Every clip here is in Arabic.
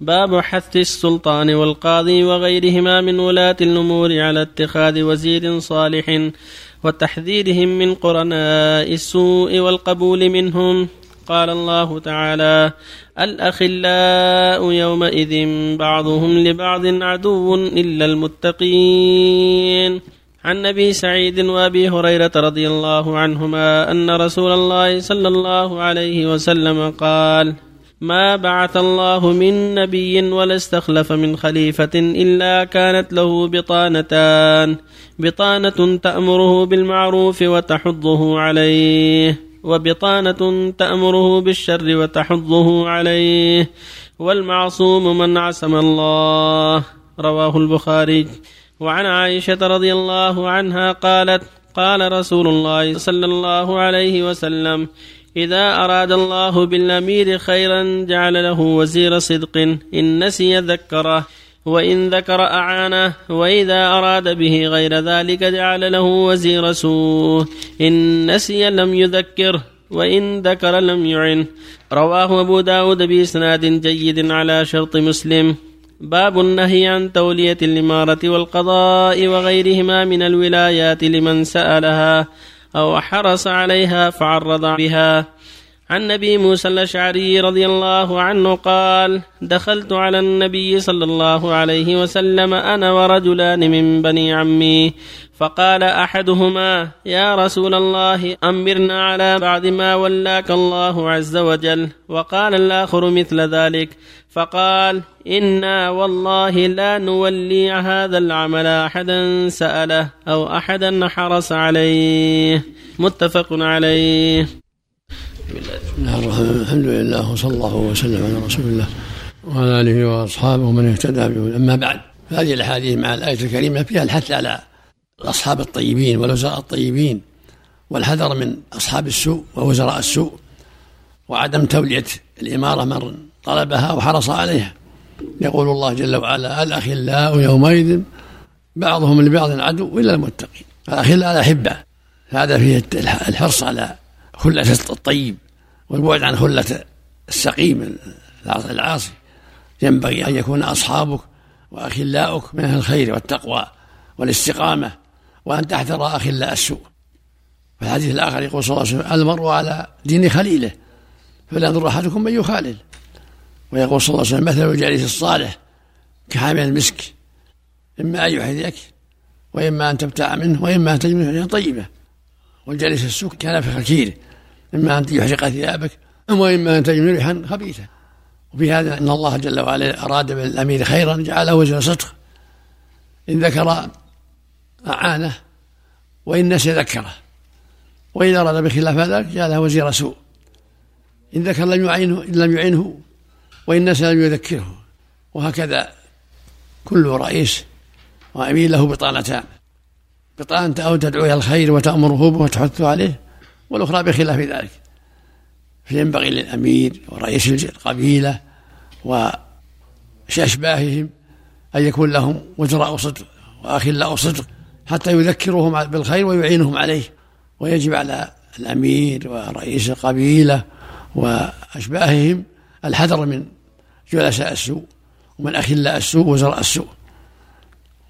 باب حث السلطان والقاضي وغيرهما من ولاة الأمور على اتخاذ وزير صالح وتحذيرهم من قرناء السوء والقبول منهم. قال الله تعالى الأخلاء يومئذ بعضهم لبعض عدو إلا المتقين. عن أبي سعيد وأبي هريرة رضي الله عنهما أن رسول الله صلى الله عليه وسلم قال ما بعث الله من نبي ولا استخلف من خليفة إلا كانت له بطانتان. بطانة تأمره بالمعروف وتحضه عليه. وبطانة تأمره بالشر وتحضه عليه. والمعصوم من عصم الله. رواه البخاري. وعن عائشة رضي الله عنها قالت قال رسول الله صلى الله عليه وسلم إذا أراد الله بالأمير خيرا جعل له وزير صدق إن نسي ذكره وإن ذكر أعانه وإذا أراد به غير ذلك جعل له وزير سوء إن نسي لم يذكره وإن ذكر لم يعن رواه أبو داود بإسناد جيد على شرط مسلم باب النهي عن تولية الإمارة والقضاء وغيرهما من الولايات لمن سألها أو حرص عليها فعرض بها. عن نبي موسى الأشعري رضي الله عنه قال دخلت على النبي صلى الله عليه وسلم أنا ورجلان من بني عمي. فقال أحدهما يا رسول الله أمرنا على بعد ما ولاك الله عز وجل. وقال الآخر مثل ذلك فقال إنا والله لا نولي هذا العمل أحدا سأله أو أحدا حرص عليه. متفق عليه. بسم الله الرحمن الحمد لله وصلى الله وسلم على رسول الله وعلى آله وأصحابه ومن اهتدى به أما بعد فهذه الأحاديث مع الآية الكريمة فيها الحث على الأصحاب الطيبين والوزراء الطيبين والحذر من أصحاب السوء ووزراء السوء وعدم تولية الإمارة من طلبها وحرص عليها. يقول الله جل وعلا الأخلاء يومئذ بعضهم لبعض عدو إلا المتقين. الأخلاء الاحبه هذا فيه الحرص على خلة الطيب. والبعد عن خلة السقيم العاصي. ينبغي أن يكون أصحابك وأخلاؤك من أهل الخير والتقوى والاستقامة وأن تحذر أخلاء السوء. في الحديث الآخر يقول صلى الله عليه وسلم المرء على دين خليله فلينظر أحدكم من يخالل. ويقول صلى الله عليه وسلم مثل الجليس الصالح كحامل المسك إما أن يحذيك وإما أن تبتاع منه وإما أن تجد منه طيبة. والجليس السوء كان في خكيره إما أن يحرق ثيابك وإما أن تجد ريحا خبيثة وفي هذا أن الله جل وعلا أراد بالأمير خيرا جعله وزير صدق. إن ذكر أعانه وإن نسي ذكره. وإذا أراد بخلاف ذلك جعله وزير سوء. إن ذكر لم يعينه إن لم يعينه وإن نسي لم يذكره. وهكذا كل رئيس وأمير له بطانتان. بطانة أو تدعو إلى الخير وتأمره به وتحث عليه. والأخرى بخلاف ذلك. فينبغي للأمير ورئيس القبيلة وأشباههم أن يكون لهم وزراء صدق وأخلاء صدق حتى يذكرهم بالخير ويعينهم عليه. ويجب على الأمير ورئيس القبيلة وأشباههم الحذر من جلساء السوء ومن أخلاء السوء وزراء السوء.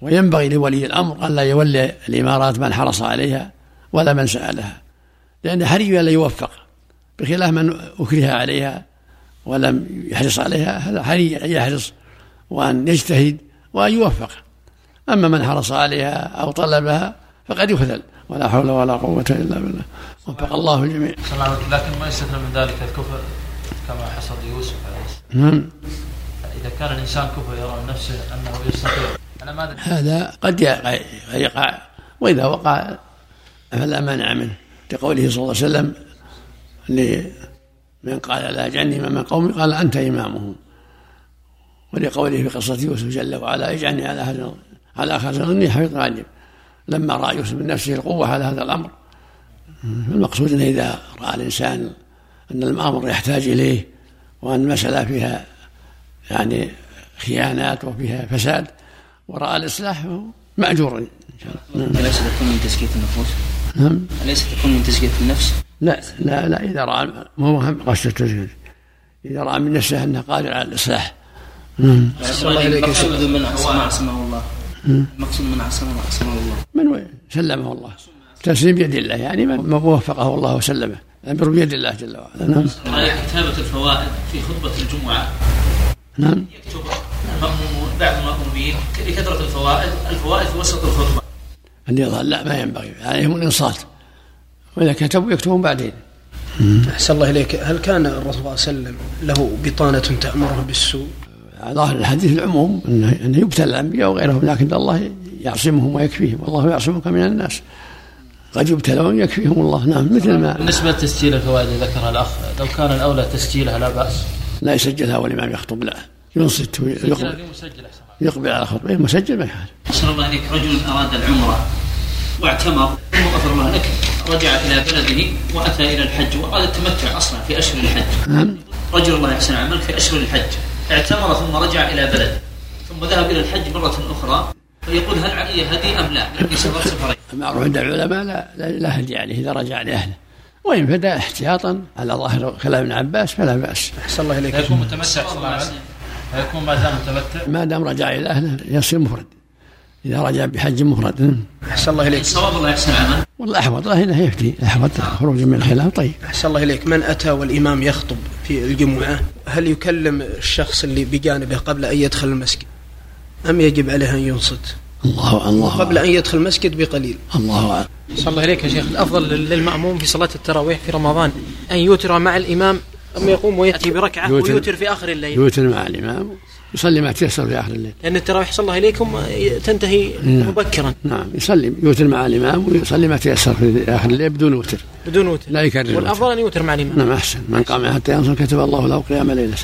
وينبغي لولي الأمر أن لا يولي الإمارات من حرص عليها ولا من سألها. لأن حري أن يوفق؟ بخلاف من أكره عليها ولم يحرص عليها هذا حري أن يحرص وأن يجتهد وأن يوفق؟ أما من حرص عليها أو طلبها فقد يخذل ولا حول ولا قوة إلا بالله. وفق الله الجميع. لكن ما يستثنى من ذلك الكفر كما حصل ليوسف عليه السلام. نعم. إذا كان الإنسان كفر يرى نفسه أنه يستطيع. أنا ما هذا قد يقع وإذا وقع فلا مانع منه. لقوله صلى الله عليه وسلم لمن قال لا جني من قومي قال أنت إمامهم. ولقوله في قصة يوسف جل وعلا اجعلني على هذا على خزني حفيظ عليم لما رأى يوسف من نفسه القوة على هذا الأمر المقصود أنه إذا رأى الإنسان أن الأمر يحتاج إليه وأن المسألة فيها يعني خيانات وفيها فساد ورأى الإصلاح فهو مأجور إن شاء الله. أليس تكون من تزكية النفوس؟ نعم. أليس تكون من تزكية النفس؟ لا لا لا إذا رأى ما هو قصد التزكية إذا رأى من نفسه أنه قادر على الإصلاح. نعم. المقصود من عصمه عصمه الله. المقصود من عصمه عصمه الله. من سلمه الله. تسليم بيد الله يعني من وفقه الله وسلمه. الأمر بيد الله جل وعلا. نعم. كتابة الفوائد في خطبة الجمعة. نعم. يكتب بعض المأمومين. لكثرة الفوائد الفوائد في وسط الخطبة. اللي يظهر لا ما ينبغي عليهم الإنصات. وإذا كتبوا يكتبون بعدين. أحسن الله إليك. هل كان الرسول صلى الله عليه وسلم له بطانة تأمره بالسوء؟ ظاهر الحديث العموم أنه أنه يبتلى الأنبياء وغيرهم لكن الله يعصمهم ويكفيهم. والله يعصمك من الناس. قد يبتلون يكفيهم الله. نعم مثل ما بالنسبة لتسجيل الفوائد ذكرها الأخ لو كان الأولى تسجيلها لا بأس. لا يسجلها والإمام يخطب لا. ينصت ويقبل يقبل على خطبه. مسجل ما يحال أحسن الله عليك رجل أراد العمرة واعتمر ثم غفر الله لك رجع إلى بلده وأتى إلى الحج وأراد التمتع أصلا في أشهر الحج. نعم. رجل الله يحسن عملك في أشهر الحج. اعتمر ثم رجع إلى بلده ثم ذهب إلى الحج مرة أخرى فيقول هل علي هدي أم لا؟ لأني سافرت سفرين. المعروف عند العلماء لا, لا, لا هدي عليه إذا رجع لأهله. وإن بدا احتياطا على ظاهر كلام ابن عباس فلا بأس. أحسن الله إليك. يكون متمتع. صلى الله عليه وسلم يكون ما زال متمتع؟ ما دام رجع إلى أهله يصير مفرد. إذا رجع بحج مفرد. أحسن الله إليك. الصواب الله يحسن عمل والله أحوط الله هنا يفتي. أحوط خروج من الخلاف طيب. أحسن الله إليك. من أتى والإمام يخطب في الجمعة هل يكلم الشخص اللي بجانبه قبل أن يدخل المسجد؟ أم يجب عليه أن ينصت؟ الله الله. قبل أن يدخل المسجد بقليل. الله. أعلم صلى الله عليك يا شيخ. الأفضل للمأموم في صلاة التراويح في رمضان أن يوتر مع الإمام أم يقوم وياتي بركعة يوتر. ويوتر في آخر الليل. يوتر مع الإمام يصلي ما تيسر في آخر الليل. لأن التراويح صلى الله عليكم تنتهي نعم. مبكرا. نعم يصلي يوتر مع الإمام ويصلي ما تيسر في آخر الليل بدون وتر. بدون وتر. لا يكرر والأفضل أن يوتر مع الإمام. نعم أحسن. من قام حتى ينصر كتب الله له قيام ليلة.